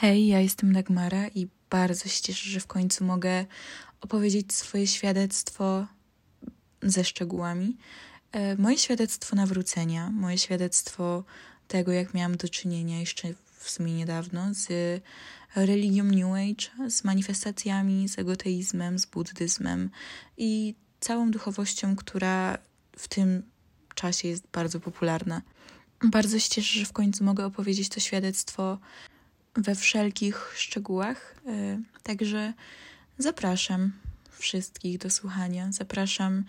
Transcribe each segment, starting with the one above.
Hej, ja jestem Dagmara i bardzo się cieszę, że w końcu mogę opowiedzieć swoje świadectwo ze szczegółami. E, moje świadectwo nawrócenia, moje świadectwo tego, jak miałam do czynienia jeszcze w sumie niedawno z religią New Age, z manifestacjami, z egoteizmem, z buddyzmem i całą duchowością, która w tym czasie jest bardzo popularna. Bardzo się cieszę, że w końcu mogę opowiedzieć to świadectwo we wszelkich szczegółach. E, także zapraszam wszystkich do słuchania. Zapraszam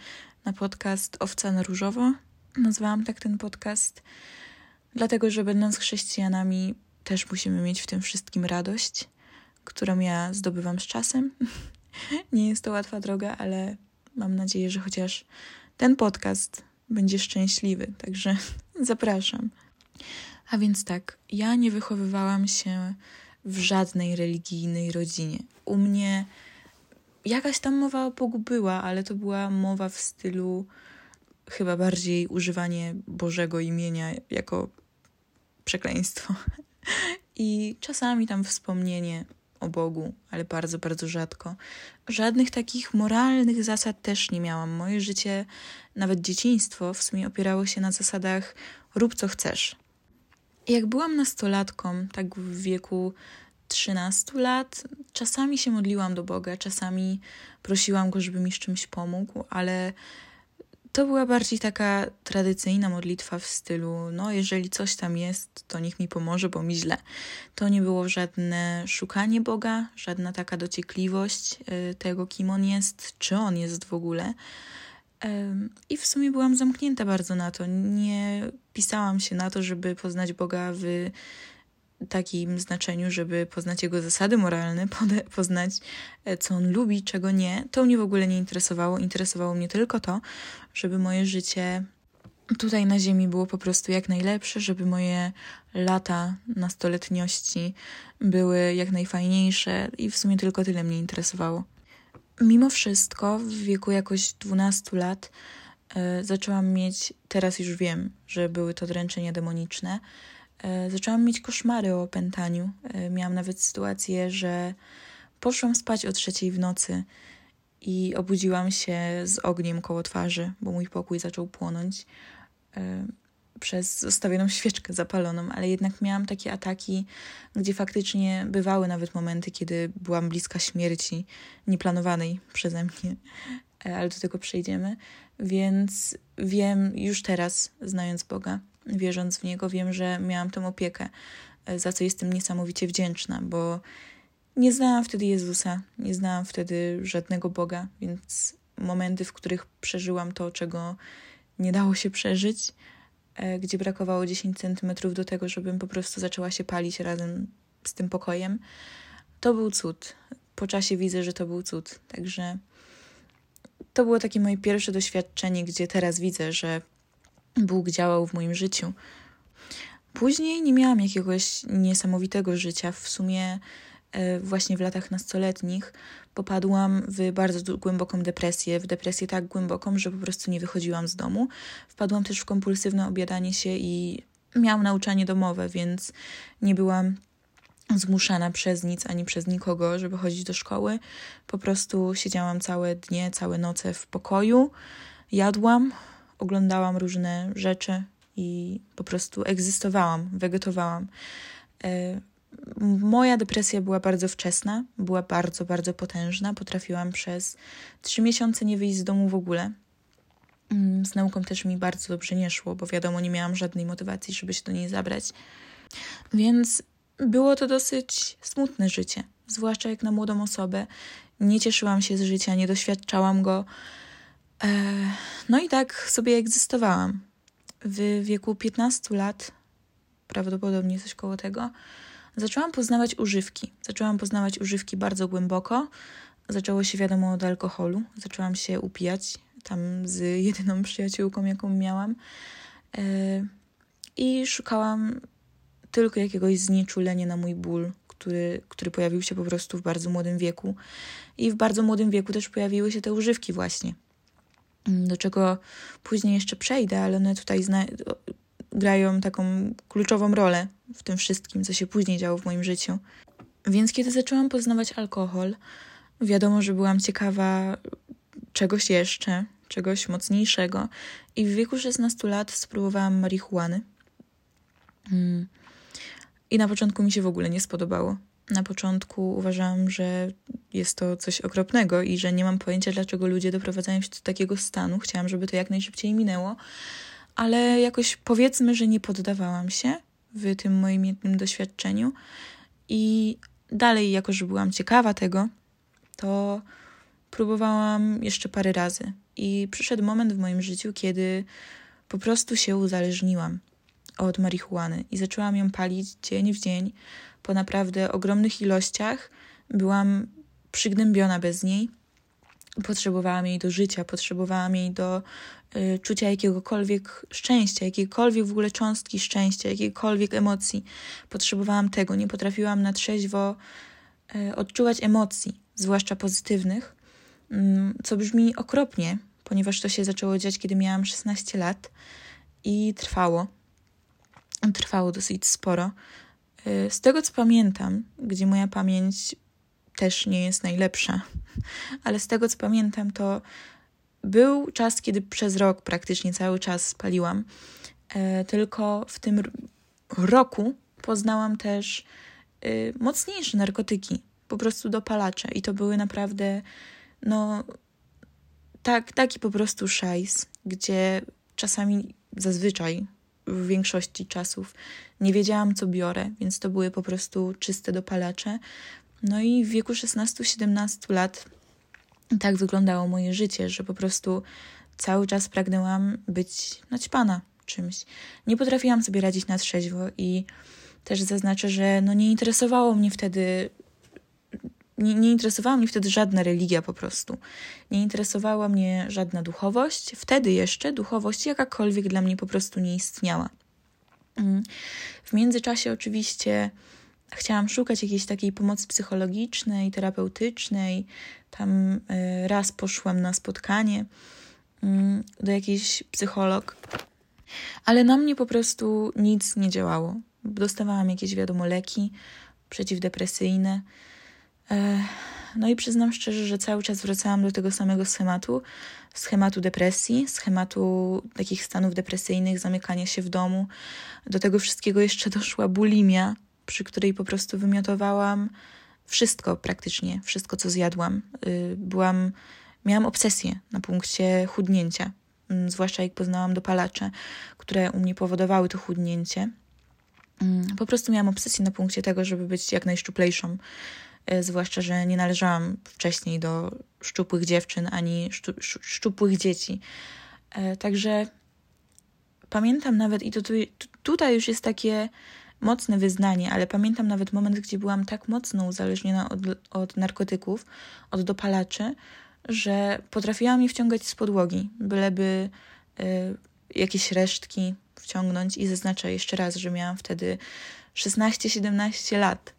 na podcast Owca na Różowo. Nazwałam tak ten podcast, dlatego że będąc chrześcijanami, też musimy mieć w tym wszystkim radość, którą ja zdobywam z czasem. Nie jest to łatwa droga, ale mam nadzieję, że chociaż ten podcast będzie szczęśliwy. Także zapraszam. A więc tak, ja nie wychowywałam się w żadnej religijnej rodzinie. U mnie jakaś tam mowa o Bogu była, ale to była mowa w stylu chyba bardziej używanie Bożego imienia jako przekleństwo. I czasami tam wspomnienie o Bogu, ale bardzo, bardzo rzadko. Żadnych takich moralnych zasad też nie miałam. Moje życie, nawet dzieciństwo, w sumie opierało się na zasadach rób co chcesz. Jak byłam nastolatką, tak w wieku 13 lat, czasami się modliłam do Boga, czasami prosiłam go, żeby mi z czymś pomógł, ale to była bardziej taka tradycyjna modlitwa w stylu: No, jeżeli coś tam jest, to niech mi pomoże, bo mi źle. To nie było żadne szukanie Boga, żadna taka dociekliwość y, tego, kim on jest, czy on jest w ogóle. I w sumie byłam zamknięta bardzo na to. Nie pisałam się na to, żeby poznać Boga w takim znaczeniu, żeby poznać jego zasady moralne, poznać e, co on lubi, czego nie. To mnie w ogóle nie interesowało. Interesowało mnie tylko to, żeby moje życie tutaj na Ziemi było po prostu jak najlepsze, żeby moje lata nastoletniości były jak najfajniejsze i w sumie tylko tyle mnie interesowało. Mimo wszystko, w wieku jakoś 12 lat, e, zaczęłam mieć, teraz już wiem, że były to dręczenia demoniczne, e, zaczęłam mieć koszmary o opętaniu. E, miałam nawet sytuację, że poszłam spać o trzeciej w nocy i obudziłam się z ogniem koło twarzy, bo mój pokój zaczął płonąć przez zostawioną świeczkę zapaloną, ale jednak miałam takie ataki, gdzie faktycznie bywały nawet momenty, kiedy byłam bliska śmierci nieplanowanej przeze mnie, e, ale do tego przejdziemy. Więc wiem już teraz, znając Boga, wierząc w Niego, wiem, że miałam tę opiekę, e, za co jestem niesamowicie wdzięczna, bo nie znałam wtedy Jezusa, nie znałam wtedy żadnego Boga, więc momenty, w których przeżyłam to, czego nie dało się przeżyć, gdzie brakowało 10 centymetrów do tego, żebym po prostu zaczęła się palić razem z tym pokojem. To był cud. Po czasie widzę, że to był cud. Także to było takie moje pierwsze doświadczenie, gdzie teraz widzę, że Bóg działał w moim życiu. Później nie miałam jakiegoś niesamowitego życia. W sumie E, właśnie w latach nastoletnich popadłam w bardzo głęboką depresję, w depresję tak głęboką, że po prostu nie wychodziłam z domu. Wpadłam też w kompulsywne obiadanie się i miałam nauczanie domowe, więc nie byłam zmuszana przez nic ani przez nikogo, żeby chodzić do szkoły. Po prostu siedziałam całe dnie, całe noce w pokoju, jadłam, oglądałam różne rzeczy i po prostu egzystowałam, wegetowałam. Moja depresja była bardzo wczesna, była bardzo, bardzo potężna. Potrafiłam przez trzy miesiące nie wyjść z domu w ogóle. Mm, z nauką też mi bardzo dobrze nie szło, bo wiadomo, nie miałam żadnej motywacji, żeby się do niej zabrać. Więc było to dosyć smutne życie, zwłaszcza jak na młodą osobę. Nie cieszyłam się z życia, nie doświadczałam go. E, no i tak sobie egzystowałam. W wieku 15 lat, prawdopodobnie coś koło tego, Zaczęłam poznawać używki. Zaczęłam poznawać używki bardzo głęboko. Zaczęło się wiadomo od alkoholu. Zaczęłam się upijać tam z jedyną przyjaciółką, jaką miałam. E, I szukałam tylko jakiegoś znieczulenia na mój ból, który, który pojawił się po prostu w bardzo młodym wieku. I w bardzo młodym wieku też pojawiły się te używki, właśnie. Do czego później jeszcze przejdę, ale one tutaj grają taką kluczową rolę w tym wszystkim, co się później działo w moim życiu. Więc kiedy zaczęłam poznawać alkohol, wiadomo, że byłam ciekawa czegoś jeszcze, czegoś mocniejszego. I w wieku 16 lat spróbowałam marihuany. Mm. I na początku mi się w ogóle nie spodobało. Na początku uważałam, że jest to coś okropnego i że nie mam pojęcia, dlaczego ludzie doprowadzają się do takiego stanu. Chciałam, żeby to jak najszybciej minęło, ale jakoś powiedzmy, że nie poddawałam się w tym moim jednym doświadczeniu. I dalej, jako że byłam ciekawa tego, to próbowałam jeszcze parę razy. I przyszedł moment w moim życiu, kiedy po prostu się uzależniłam od marihuany i zaczęłam ją palić dzień w dzień po naprawdę ogromnych ilościach. Byłam przygnębiona bez niej. Potrzebowałam jej do życia, potrzebowałam jej do czucia jakiegokolwiek szczęścia, jakiejkolwiek w ogóle cząstki szczęścia, jakiejkolwiek emocji. Potrzebowałam tego. Nie potrafiłam na trzeźwo y, odczuwać emocji, zwłaszcza pozytywnych, y, co brzmi okropnie, ponieważ to się zaczęło dziać, kiedy miałam 16 lat i trwało. Trwało dosyć sporo. Y, z tego co pamiętam, gdzie moja pamięć też nie jest najlepsza, ale z tego co pamiętam, to był czas, kiedy przez rok praktycznie cały czas spaliłam. Y, tylko w tym roku poznałam też y, mocniejsze narkotyki, po prostu dopalacze, i to były naprawdę, no, tak, taki po prostu szajs, gdzie czasami, zazwyczaj w większości czasów nie wiedziałam, co biorę, więc to były po prostu czyste dopalacze. No i w wieku 16-17 lat tak wyglądało moje życie, że po prostu cały czas pragnęłam być naćpana czymś. Nie potrafiłam sobie radzić na trzeźwo i też zaznaczę, że no nie interesowało mnie wtedy nie, nie interesowała mnie wtedy żadna religia po prostu. Nie interesowała mnie żadna duchowość. Wtedy jeszcze duchowość jakakolwiek dla mnie po prostu nie istniała. Mm. W międzyczasie oczywiście chciałam szukać jakiejś takiej pomocy psychologicznej, terapeutycznej. Tam e, raz poszłam na spotkanie mm, do jakiejś psycholog, ale na mnie po prostu nic nie działało. Dostawałam jakieś, wiadomo, leki przeciwdepresyjne. E, no i przyznam szczerze, że cały czas wracałam do tego samego schematu, schematu depresji, schematu takich stanów depresyjnych, zamykania się w domu. Do tego wszystkiego jeszcze doszła bulimia, przy której po prostu wymiotowałam wszystko praktycznie, wszystko co zjadłam. Y, byłam, miałam obsesję na punkcie chudnięcia, mm, zwłaszcza jak poznałam dopalacze, które u mnie powodowały to chudnięcie. Mm, po prostu miałam obsesję na punkcie tego, żeby być jak najszczuplejszą E, zwłaszcza, że nie należałam wcześniej do szczupłych dziewczyn ani szczu, szczupłych dzieci. E, także pamiętam nawet, i to tu, tutaj już jest takie mocne wyznanie, ale pamiętam nawet moment, gdzie byłam tak mocno uzależniona od, od narkotyków, od dopalaczy, że potrafiłam je wciągać z podłogi, byleby y, jakieś resztki wciągnąć. I zaznaczę jeszcze raz, że miałam wtedy 16-17 lat.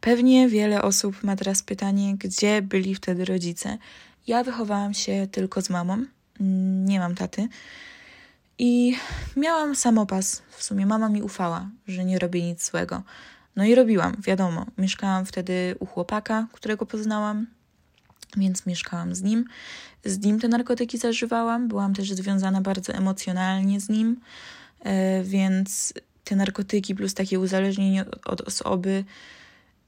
Pewnie wiele osób ma teraz pytanie, gdzie byli wtedy rodzice. Ja wychowałam się tylko z mamą, nie mam taty. I miałam samopas. W sumie mama mi ufała, że nie robię nic złego. No i robiłam, wiadomo. Mieszkałam wtedy u chłopaka, którego poznałam, więc mieszkałam z nim. Z nim te narkotyki zażywałam. Byłam też związana bardzo emocjonalnie z nim, e, więc te narkotyki plus takie uzależnienie od, osoby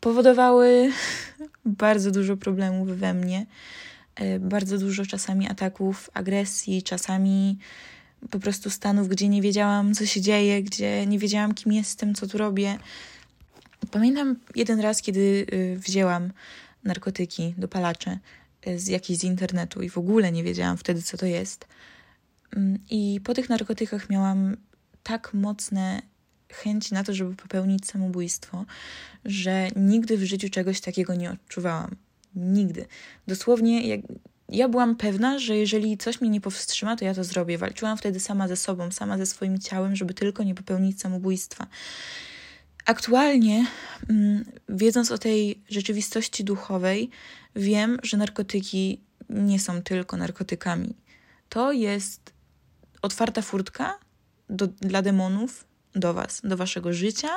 powodowały bardzo dużo problemów we mnie. E, bardzo dużo czasami ataków, agresji, czasami po prostu stanów, gdzie nie wiedziałam, co się dzieje, gdzie nie wiedziałam, kim jestem, co tu robię. Pamiętam jeden raz, kiedy y, wzięłam narkotyki, dopalacze y, z jakiejś z internetu i w ogóle nie wiedziałam wtedy, co to jest. Mm, I po tych narkotykach miałam tak mocne chęć na to, żeby popełnić samobójstwo, że nigdy w życiu czegoś takiego nie odczuwałam. Nigdy. Dosłownie, jak ja byłam pewna, że jeżeli coś mnie nie powstrzyma, to ja to zrobię. Walczyłam wtedy sama ze sobą, sama ze swoim ciałem, żeby tylko nie popełnić samobójstwa. Aktualnie, mm, wiedząc o tej rzeczywistości duchowej, wiem, że narkotyki nie są tylko narkotykami. To jest otwarta furtka do, dla demonów, do Was, do Waszego życia,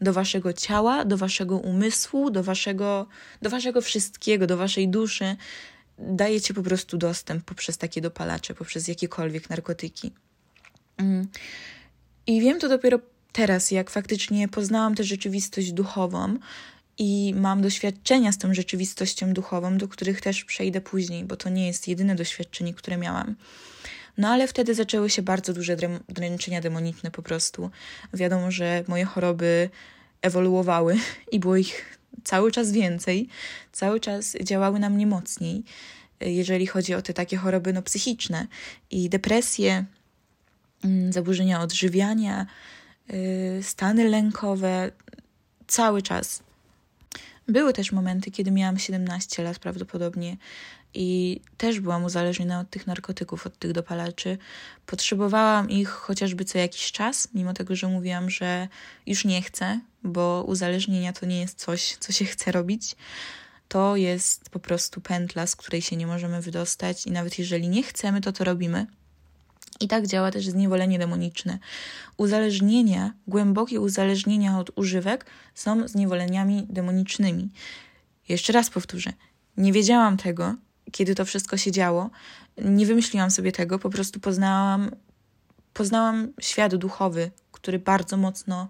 do Waszego ciała, do Waszego umysłu, do Waszego, do waszego wszystkiego, do Waszej duszy. Dajecie po prostu dostęp poprzez takie dopalacze, poprzez jakiekolwiek narkotyki. Mm. I wiem to dopiero teraz, jak faktycznie poznałam tę rzeczywistość duchową i mam doświadczenia z tą rzeczywistością duchową, do których też przejdę później, bo to nie jest jedyne doświadczenie, które miałam. No ale wtedy zaczęły się bardzo duże dręczenia demoniczne po prostu. Wiadomo, że moje choroby ewoluowały i było ich cały czas więcej, cały czas działały na mnie mocniej, jeżeli chodzi o te takie choroby no, psychiczne i depresje, mm, zaburzenia odżywiania, y, stany lękowe, cały czas. Były też momenty, kiedy miałam 17 lat prawdopodobnie i też byłam uzależniona od tych narkotyków, od tych dopalaczy. Potrzebowałam ich chociażby co jakiś czas, mimo tego, że mówiłam, że już nie chcę, bo uzależnienia to nie jest coś, co się chce robić. To jest po prostu pętla, z której się nie możemy wydostać, i nawet jeżeli nie chcemy, to to robimy. I tak działa też zniewolenie demoniczne. Uzależnienia, głębokie uzależnienia od używek są zniewoleniami demonicznymi. Jeszcze raz powtórzę. Nie wiedziałam tego, kiedy to wszystko się działo. Nie wymyśliłam sobie tego, po prostu poznałam, poznałam świat duchowy, który bardzo mocno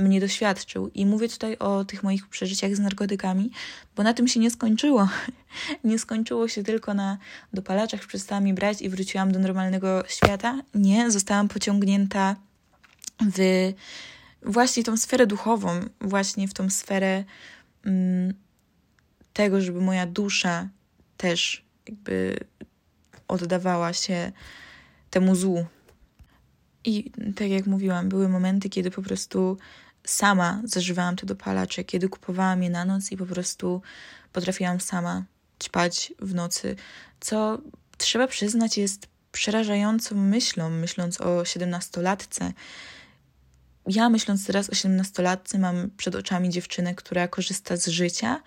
mnie doświadczył. I mówię tutaj o tych moich przeżyciach z narkotykami, bo na tym się nie skończyło. nie skończyło się tylko na dopalaczach, przestałam je brać i wróciłam do normalnego świata. Nie, zostałam pociągnięta w właśnie tą sferę duchową, właśnie w tą sferę mm, tego, żeby moja dusza też jakby oddawała się temu złu. I tak jak mówiłam, były momenty, kiedy po prostu sama zażywałam te dopalacze, kiedy kupowałam je na noc i po prostu potrafiłam sama ćpać w nocy, co trzeba przyznać jest przerażającą myślą, myśląc o siedemnastolatce. Ja myśląc teraz o siedemnastolatce mam przed oczami dziewczynę, która korzysta z życia,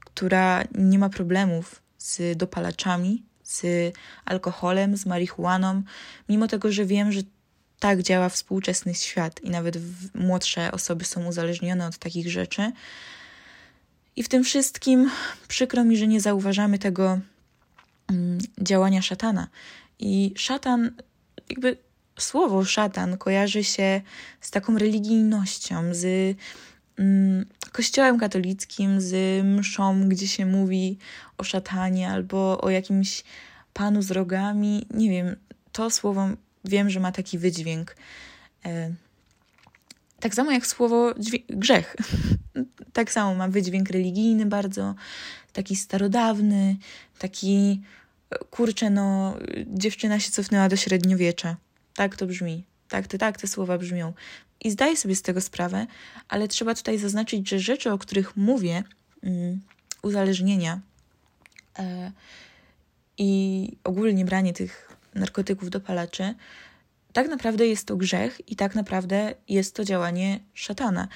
która nie ma problemów z dopalaczami, z alkoholem, z marihuaną, mimo tego, że wiem, że tak działa współczesny świat i nawet młodsze osoby są uzależnione od takich rzeczy. I w tym wszystkim przykro mi, że nie zauważamy tego mm, działania szatana. I szatan, jakby słowo szatan kojarzy się z taką religijnością, z mm, kościołem katolickim, z mszą, gdzie się mówi o szatanie albo o jakimś panu z rogami. Nie wiem, to słowo wiem, że ma taki wydźwięk. E, tak samo jak słowo grzech. tak samo ma wydźwięk religijny bardzo, taki starodawny, taki kurczę, no, dziewczyna się cofnęła do średniowiecza. Tak to brzmi. Tak, te, tak te słowa brzmią. I zdaję sobie z tego sprawę, ale trzeba tutaj zaznaczyć, że rzeczy, o których mówię, um, uzależnienia e, i ogólnie branie tych narkotyków, dopalaczy, tak naprawdę jest to grzech i tak naprawdę jest to działanie szatana.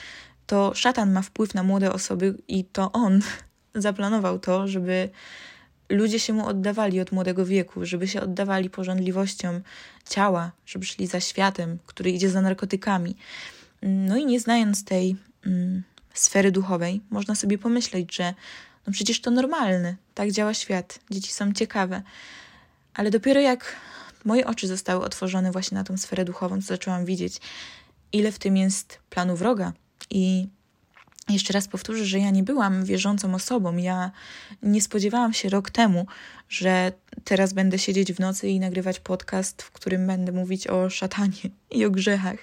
To szatan ma wpływ na młode osoby i to on zaplanował to, żeby ludzie się mu oddawali od młodego wieku, żeby się oddawali porządliwościom ciała, żeby szli za światem, który idzie za narkotykami. No i nie znając tej mm, sfery duchowej, można sobie pomyśleć, że no przecież to normalne, tak działa świat, dzieci są ciekawe. Ale dopiero jak moje oczy zostały otworzone właśnie na tą sferę duchową, to zaczęłam widzieć, ile w tym jest planu wroga i jeszcze raz powtórzę, że ja nie byłam wierzącą osobą. Ja nie spodziewałam się rok temu, że teraz będę siedzieć w nocy i nagrywać podcast, w którym będę mówić o szatanie i o grzechach.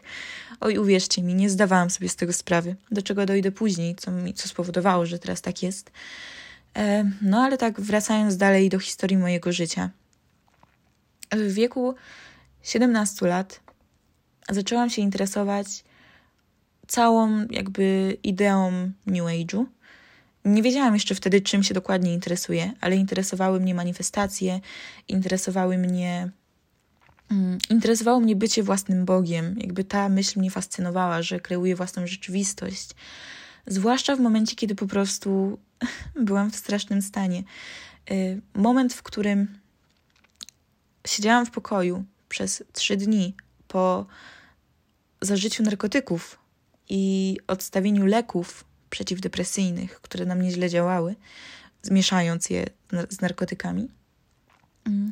Oj, uwierzcie mi, nie zdawałam sobie z tego sprawy, do czego dojdę później, co, mi, co spowodowało, że teraz tak jest. E, no ale tak, wracając dalej do historii mojego życia. W wieku 17 lat zaczęłam się interesować całą jakby ideą New Age'u. Nie wiedziałam jeszcze wtedy, czym się dokładnie interesuję, ale interesowały mnie manifestacje, interesowały mnie. Mm, interesowało mnie bycie własnym Bogiem. Jakby ta myśl mnie fascynowała, że kreuję własną rzeczywistość. Zwłaszcza w momencie, kiedy po prostu byłam w strasznym stanie. Y, moment, w którym siedziałam w pokoju przez trzy dni po zażyciu narkotyków i odstawieniu leków przeciwdepresyjnych, które na mnie źle działały, zmieszając je z narkotykami, mm,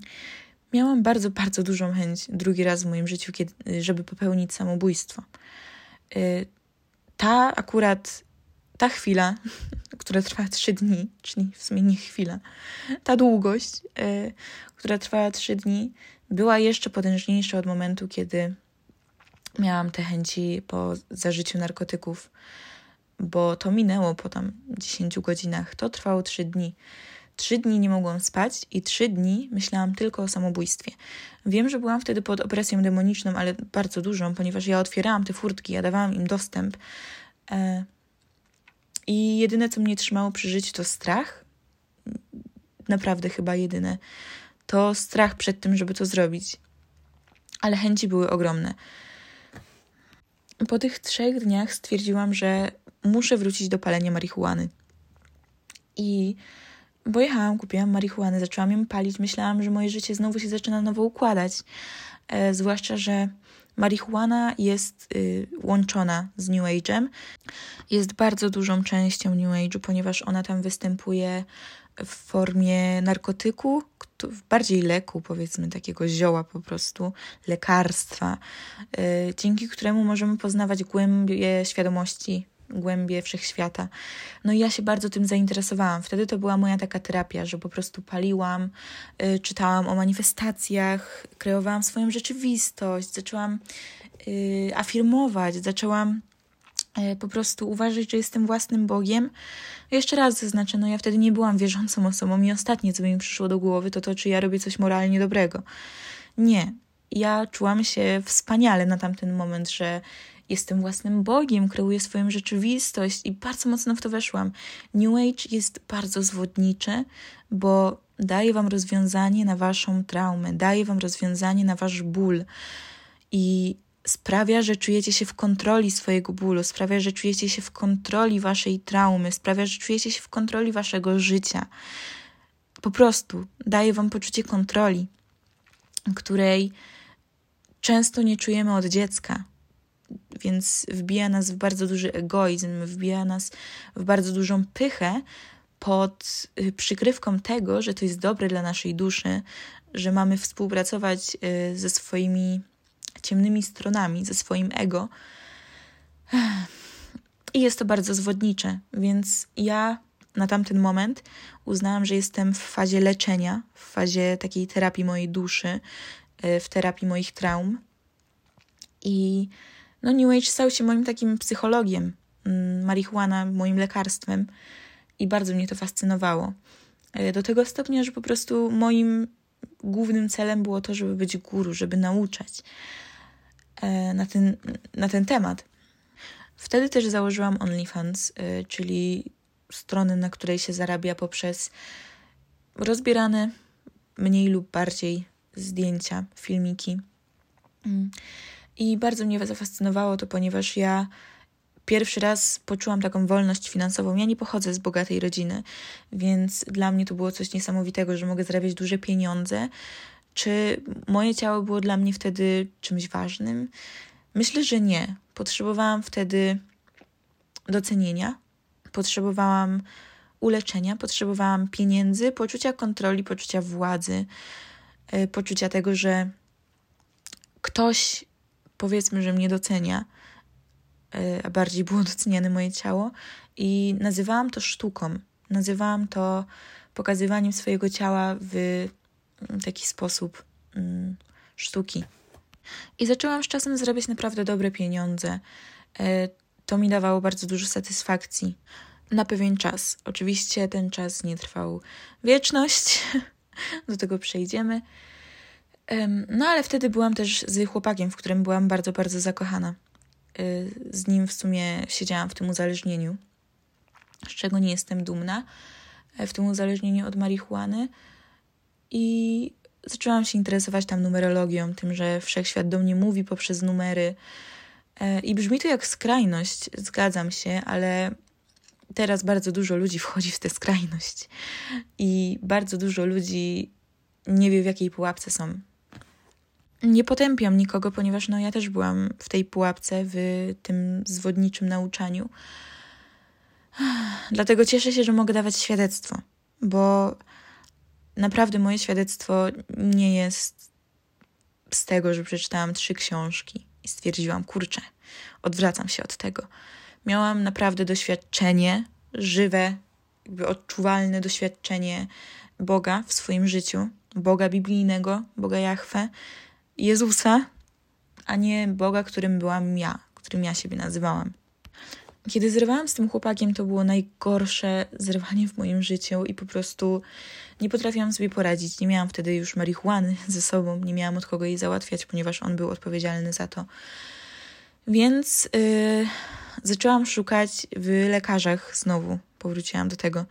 miałam bardzo, bardzo dużą chęć drugi raz w moim życiu, żeby popełnić samobójstwo. Y, ta akurat, ta chwila, która trwała trzy dni, czyli w sumie nie chwila, ta długość, y, która trwała trzy dni, była jeszcze potężniejsza od momentu, kiedy miałam te chęci po zażyciu narkotyków, bo to minęło po tam 10 godzinach. To trwało 3 dni. Trzy dni nie mogłam spać i trzy dni myślałam tylko o samobójstwie. Wiem, że byłam wtedy pod opresją demoniczną, ale bardzo dużą, ponieważ ja otwierałam te furtki, ja dawałam im dostęp. E, I jedyne, co mnie trzymało przy życiu, to strach. Naprawdę chyba jedyne. To strach przed tym, żeby to zrobić. Ale chęci były ogromne. Po tych trzech dniach stwierdziłam, że muszę wrócić do palenia marihuany. I pojechałam, kupiłam marihuanę, zaczęłam ją palić. Myślałam, że moje życie znowu się zaczyna nowo układać. E, zwłaszcza, że marihuana jest y, łączona z New Age'em. Jest bardzo dużą częścią New Age'u, ponieważ ona tam występuje w formie narkotyku, bardziej leku, powiedzmy, takiego zioła po prostu, lekarstwa, y, dzięki któremu możemy poznawać głębie świadomości głębie wszechświata. No i ja się bardzo tym zainteresowałam. Wtedy to była moja taka terapia, że po prostu paliłam, y, czytałam o manifestacjach, kreowałam swoją rzeczywistość, zaczęłam y, afirmować, zaczęłam y, po prostu uważać, że jestem własnym Bogiem. Jeszcze raz zaznaczę, no ja wtedy nie byłam wierzącą osobą i ostatnie, co mi przyszło do głowy, to to, czy ja robię coś moralnie dobrego. Nie. Ja czułam się wspaniale na tamten moment, że jestem własnym Bogiem, kreuję swoją rzeczywistość i bardzo mocno w to weszłam. New Age jest bardzo zwodniczy, bo daje wam rozwiązanie na waszą traumę, daje wam rozwiązanie na wasz ból i sprawia, że czujecie się w kontroli swojego bólu, sprawia, że czujecie się w kontroli waszej traumy, sprawia, że czujecie się w kontroli waszego życia. Po prostu daje wam poczucie kontroli, której często nie czujemy od dziecka więc wbija nas w bardzo duży egoizm, wbija nas w bardzo dużą pychę pod y, przykrywką tego, że to jest dobre dla naszej duszy, że mamy współpracować y, ze swoimi ciemnymi stronami, ze swoim ego. I jest to bardzo zwodnicze, więc ja na tamten moment uznałam, że jestem w fazie leczenia, w fazie takiej terapii mojej duszy, y, w terapii moich traum. I no New Age stał się moim takim psychologiem, mm, marihuana moim lekarstwem i bardzo mnie to fascynowało. E, do tego stopnia, że po prostu moim głównym celem było to, żeby być guru, żeby nauczać e, na ten, na ten temat. Wtedy też założyłam OnlyFans, e, czyli stronę, na której się zarabia poprzez rozbierane mniej lub bardziej zdjęcia, filmiki. I bardzo mnie zafascynowało to, ponieważ ja pierwszy raz poczułam taką wolność finansową. Ja nie pochodzę z bogatej rodziny, więc dla mnie to było coś niesamowitego, że mogę zarabiać duże pieniądze. Czy moje ciało było dla mnie wtedy czymś ważnym? Myślę, że nie. Potrzebowałam wtedy docenienia, potrzebowałam uleczenia, potrzebowałam pieniędzy, poczucia kontroli, poczucia władzy, e, poczucia tego, że ktoś powiedzmy, że mnie docenia, e, a bardziej było doceniane moje ciało i nazywałam to sztuką. Nazywałam to pokazywaniem swojego ciała w mm, taki sposób mm, sztuki. I zaczęłam z czasem zarabiać naprawdę dobre pieniądze. E, to mi dawało bardzo dużo satysfakcji na pewien czas. Oczywiście ten czas nie trwał wieczność, do tego przejdziemy. No ale wtedy byłam też z chłopakiem, w którym byłam bardzo, bardzo zakochana. Y, z nim w sumie siedziałam w tym uzależnieniu, z czego nie jestem dumna, e, w tym uzależnieniu od marihuany. I zaczęłam się interesować tam numerologią, tym, że wszechświat do mnie mówi poprzez numery. E, I brzmi to jak skrajność, zgadzam się, ale teraz bardzo dużo ludzi wchodzi w tę skrajność. I bardzo dużo ludzi nie wie, w jakiej pułapce są nie potępiam nikogo, ponieważ no ja też byłam w tej pułapce, w tym zwodniczym nauczaniu. Dlatego cieszę się, że mogę dawać świadectwo, bo naprawdę moje świadectwo nie jest z tego, że przeczytałam trzy książki i stwierdziłam, kurczę, odwracam się od tego. Miałam naprawdę doświadczenie, żywe, jakby odczuwalne doświadczenie Boga w swoim życiu, Boga biblijnego, Boga Jahwe, Jezusa, a nie Boga, którym byłam ja, którym ja siebie nazywałam. Kiedy zrywałam z tym chłopakiem, to było najgorsze zrywanie w moim życiu i po prostu nie potrafiłam sobie poradzić. Nie miałam wtedy już marihuany ze sobą, nie miałam od kogo jej załatwiać, ponieważ on był odpowiedzialny za to. Więc yy, zaczęłam szukać w lekarzach znowu, powróciłam do tego.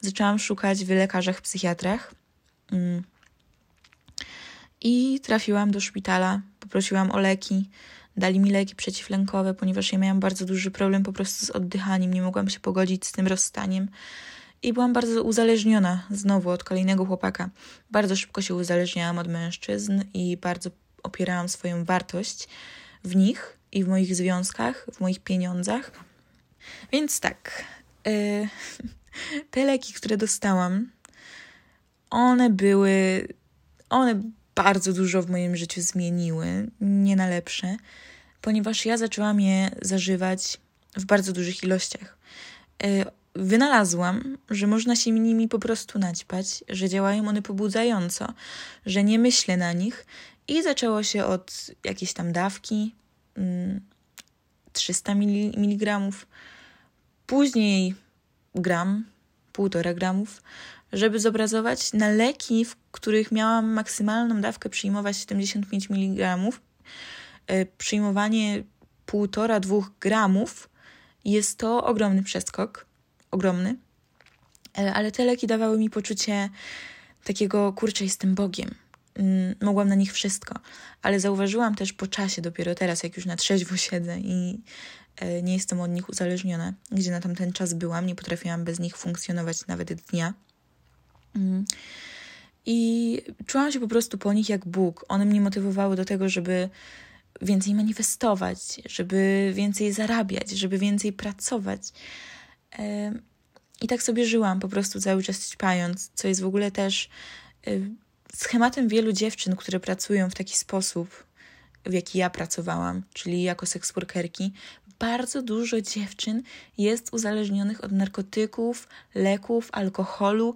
Zaczęłam szukać w lekarzach, psychiatrach. Yy. I trafiłam do szpitala, poprosiłam o leki. Dali mi leki przeciwlękowe, ponieważ ja miałam bardzo duży problem po prostu z oddychaniem, nie mogłam się pogodzić z tym rozstaniem. I byłam bardzo uzależniona znowu od kolejnego chłopaka. Bardzo szybko się uzależniałam od mężczyzn i bardzo opierałam swoją wartość w nich i w moich związkach, w moich pieniądzach. Więc tak, yy, te leki, które dostałam, one były, one bardzo dużo w moim życiu zmieniły, nie na lepsze, ponieważ ja zaczęłam je zażywać w bardzo dużych ilościach. Y, wynalazłam, że można się nimi po prostu naćpać, że działają one pobudzająco, że nie myślę na nich i zaczęło się od jakiejś tam dawki 300 mg, później gram, półtora gramów, żeby zobrazować na leki, w których miałam maksymalną dawkę przyjmować 75 mg, e, przyjmowanie 1,5-2 gramów jest to ogromny przeskok, ogromny, e, ale te leki dawały mi poczucie takiego, kurczę, jestem Bogiem. Mm, mogłam na nich wszystko, ale zauważyłam też po czasie, dopiero teraz, jak już na trzeźwo siedzę i e, nie jestem od nich uzależniona, gdzie na tamten czas byłam, nie potrafiłam bez nich funkcjonować nawet dnia. Mm. I czułam się po prostu po nich jak Bóg. One mnie motywowały do tego, żeby więcej manifestować, żeby więcej zarabiać, żeby więcej pracować. I tak sobie żyłam, po prostu cały czas ćpając, co jest w ogóle też schematem wielu dziewczyn, które pracują w taki sposób, w jaki ja pracowałam, czyli jako seksworkerki. Bardzo dużo dziewczyn jest uzależnionych od narkotyków, leków, alkoholu,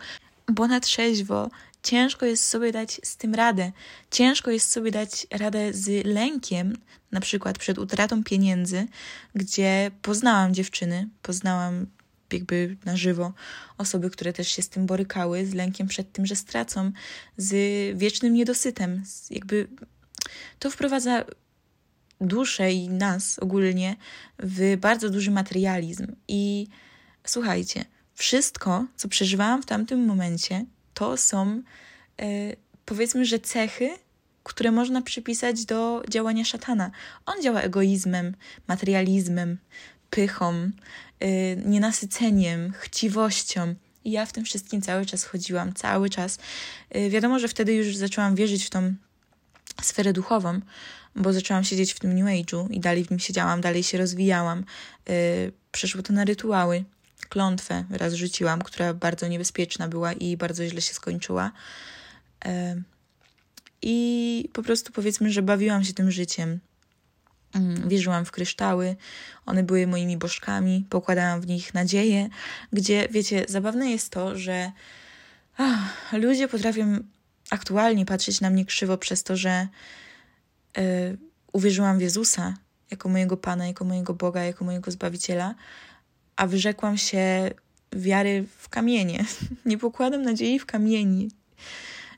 bo na trzeźwo ciężko jest sobie dać z tym radę. Ciężko jest sobie dać radę z lękiem, na przykład przed utratą pieniędzy, gdzie poznałam dziewczyny, poznałam jakby na żywo osoby, które też się z tym borykały, z lękiem przed tym, że stracą, z wiecznym niedosytem. Jakby to wprowadza duszę i nas ogólnie w bardzo duży materializm. I słuchajcie, wszystko, co przeżywałam w tamtym momencie, to są yy, powiedzmy, że cechy, które można przypisać do działania szatana. On działa egoizmem, materializmem, pychą, yy, nienasyceniem, chciwością. I ja w tym wszystkim cały czas chodziłam, cały czas. Yy, wiadomo, że wtedy już zaczęłam wierzyć w tą sferę duchową, bo zaczęłam siedzieć w tym New Age'u i dalej w nim siedziałam, dalej się rozwijałam. Yy, przeszło to na rytuały, klątwę raz rzuciłam, która bardzo niebezpieczna była i bardzo źle się skończyła. I po prostu powiedzmy, że bawiłam się tym życiem. Mm, wierzyłam w kryształy, one były moimi bożkami, pokładałam w nich nadzieję, gdzie, wiecie, zabawne jest to, że ach, ludzie potrafią aktualnie patrzeć na mnie krzywo przez to, że y, uwierzyłam w Jezusa jako mojego Pana, jako mojego Boga, jako mojego Zbawiciela, a wyrzekłam się wiary w kamienie. Nie pokładam nadziei w kamieni.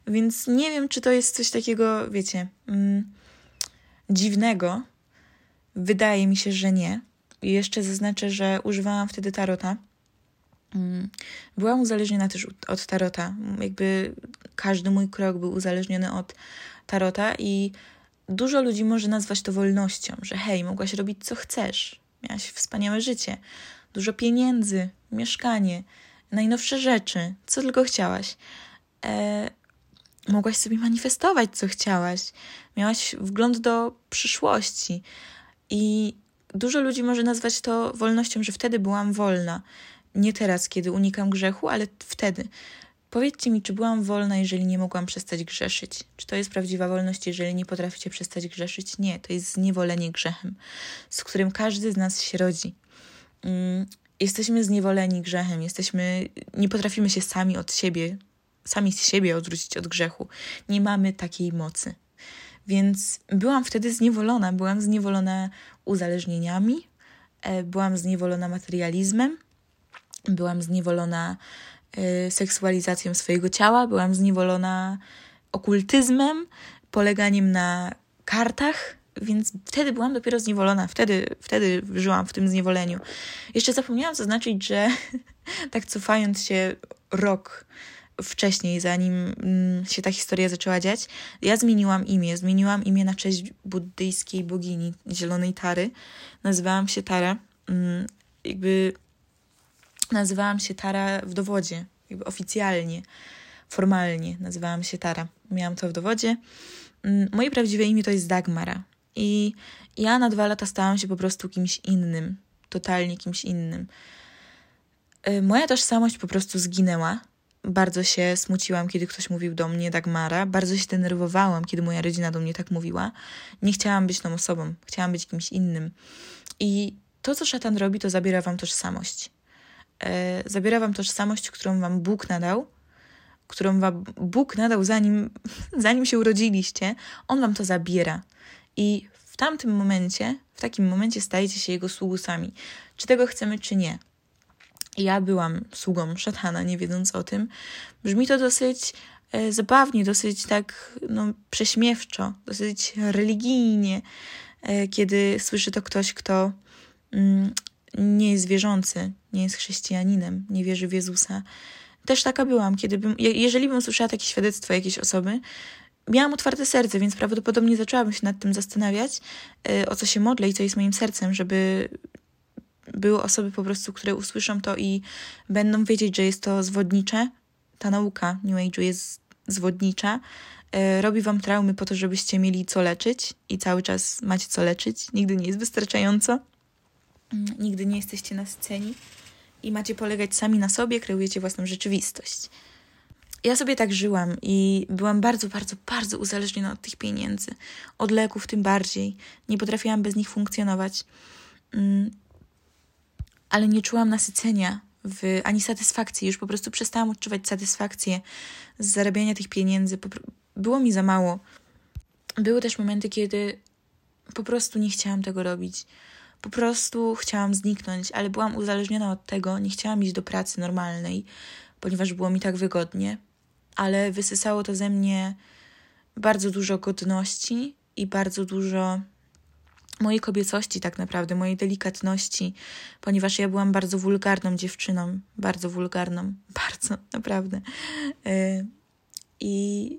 Więc nie wiem, czy to jest coś takiego, wiecie, mm, dziwnego, Wydaje mi się, że nie. I jeszcze zaznaczę, że używałam wtedy tarota. Mm. Byłam uzależniona też od tarota. Jakby każdy mój krok był uzależniony od tarota i dużo ludzi może nazwać to wolnością, że hej, mogłaś robić co chcesz, miałaś wspaniałe życie, dużo pieniędzy, mieszkanie, najnowsze rzeczy, co tylko chciałaś. E, mogłaś sobie manifestować, co chciałaś. Miałaś wgląd do przyszłości. I dużo ludzi może nazwać to wolnością, że wtedy byłam wolna. Nie teraz, kiedy unikam grzechu, ale wtedy. Powiedzcie mi, czy byłam wolna, jeżeli nie mogłam przestać grzeszyć? Czy to jest prawdziwa wolność, jeżeli nie potraficie przestać grzeszyć? Nie, to jest zniewolenie grzechem, z którym każdy z nas się rodzi. Mm, jesteśmy zniewoleni grzechem, jesteśmy, nie potrafimy się sami od siebie, sami z siebie odwrócić od grzechu. Nie mamy takiej mocy. Więc byłam wtedy zniewolona, byłam zniewolona uzależnieniami, e, byłam zniewolona materializmem, byłam zniewolona y, seksualizacją swojego ciała, byłam zniewolona okultyzmem, poleganiem na kartach, więc wtedy byłam dopiero zniewolona, wtedy, wtedy żyłam w tym zniewoleniu. Jeszcze zapomniałam zaznaczyć, że tak cofając się rok wcześniej, zanim mm, się ta historia zaczęła dziać, ja zmieniłam imię. Zmieniłam imię na cześć buddyjskiej bogini Zielonej Tary. Nazywałam się Tara. Mm, jakby nazywałam się Tara w dowodzie, jakby oficjalnie, formalnie nazywałam się Tara. Miałam to w dowodzie. Mm, moje prawdziwe imię to jest Dagmara. I ja na dwa lata stałam się po prostu kimś innym, totalnie kimś innym. Y, moja tożsamość po prostu zginęła. Bardzo się smuciłam, kiedy ktoś mówił do mnie Dagmara. Bardzo się denerwowałam, kiedy moja rodzina do mnie tak mówiła. Nie chciałam być tą osobą, chciałam być kimś innym. I to, co szatan robi, to zabiera wam tożsamość. E, zabiera wam tożsamość, którą wam Bóg nadał, którą wam Bóg nadał zanim, zanim się urodziliście. On wam to zabiera. I w tamtym momencie, w takim momencie stajecie się jego sługusami. Czy tego chcemy, czy nie. Ja byłam sługą szatana, nie wiedząc o tym. Brzmi to dosyć e, zabawnie, dosyć tak no, prześmiewczo, dosyć religijnie, e, kiedy słyszy to ktoś, kto mm, nie jest wierzący, nie jest chrześcijaninem, nie wierzy w Jezusa. Też taka byłam, kiedy bym, jeżeli bym słyszała takie świadectwo jakiejś osoby, miałam otwarte serce, więc prawdopodobnie zaczęłabym się nad tym zastanawiać, y, o co się modlę i co jest moim sercem, żeby były osoby po prostu, które usłyszą to i będą wiedzieć, że jest to zwodnicze. Ta nauka New Age'u jest zwodnicza. Y, robi wam traumy po to, żebyście mieli co leczyć i cały czas macie co leczyć. Nigdy nie jest wystarczająco. Mm, nigdy nie jesteście na scenie i macie polegać sami na sobie, kreujecie własną rzeczywistość. Ja sobie tak żyłam i byłam bardzo, bardzo, bardzo uzależniona od tych pieniędzy. Od leków tym bardziej. Nie potrafiłam bez nich funkcjonować. Mm, ale nie czułam nasycenia w, ani satysfakcji. Już po prostu przestałam odczuwać satysfakcję z zarabiania tych pieniędzy. Było mi za mało. Były też momenty, kiedy po prostu nie chciałam tego robić. Po prostu chciałam zniknąć, ale byłam uzależniona od tego, nie chciałam iść do pracy normalnej, ponieważ było mi tak wygodnie, ale wysysało to ze mnie bardzo dużo godności i bardzo dużo mojej kobiecości, tak naprawdę, mojej delikatności, ponieważ ja byłam bardzo wulgarną dziewczyną, bardzo wulgarną, bardzo, naprawdę. Y, I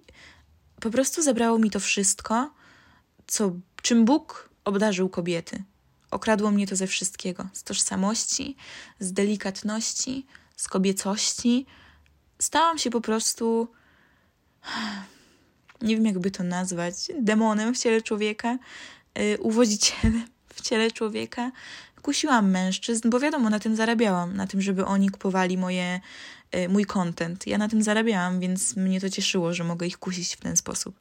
po prostu zabrało mi to wszystko, co, czym Bóg obdarzył kobiety. Okradło mnie to ze wszystkiego: z tożsamości, z delikatności, z kobiecości. Stałam się po prostu, nie wiem jakby to nazwać, demonem w ciele człowieka, yy, uwodzicielem w ciele człowieka. Kusiłam mężczyzn, bo wiadomo, na tym zarabiałam, na tym, żeby oni kupowali moje, yy, mój content. Ja na tym zarabiałam, więc mnie to cieszyło, że mogę ich kusić w ten sposób.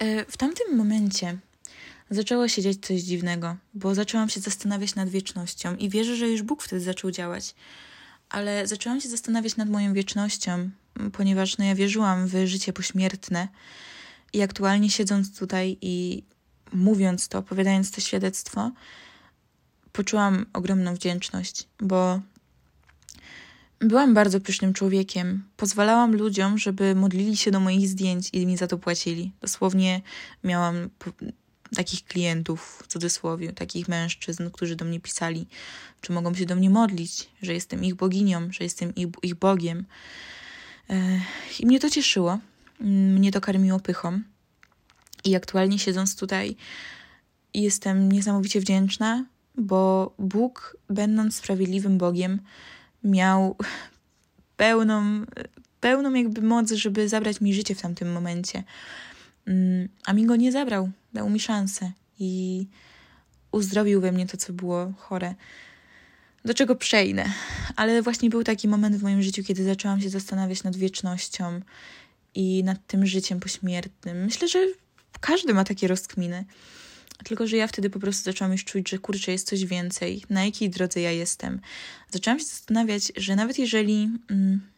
Yy, w tamtym momencie zaczęło się dziać coś dziwnego, bo zaczęłam się zastanawiać nad wiecznością i wierzę, że już Bóg wtedy zaczął działać. Ale zaczęłam się zastanawiać nad moją wiecznością, ponieważ no ja wierzyłam w życie pośmiertne i aktualnie siedząc tutaj i mówiąc to, opowiadając to świadectwo, poczułam ogromną wdzięczność, bo byłam bardzo pysznym człowiekiem. Pozwalałam ludziom, żeby modlili się do moich zdjęć i mi za to płacili. Dosłownie miałam takich klientów, w cudzysłowie, takich mężczyzn, którzy do mnie pisali, czy mogą się do mnie modlić, że jestem ich boginią, że jestem ich, ich Bogiem. E, I mnie to cieszyło, mnie to karmiło pychą. I aktualnie siedząc tutaj, jestem niesamowicie wdzięczna, bo Bóg, będąc sprawiedliwym Bogiem, miał pełną pełną jakby moc, żeby zabrać mi życie w tamtym momencie. Mm, a mi go nie zabrał, dał mi szansę i uzdrowił we mnie to, co było chore. Do czego przejdę. Ale właśnie był taki moment w moim życiu, kiedy zaczęłam się zastanawiać nad wiecznością i nad tym życiem pośmiertnym. Myślę, że każdy ma takie rozkminy. Tylko, że ja wtedy po prostu zaczęłam już czuć, że kurczę, jest coś więcej. Na jakiej drodze ja jestem? Zaczęłam się zastanawiać, że nawet jeżeli. Mm,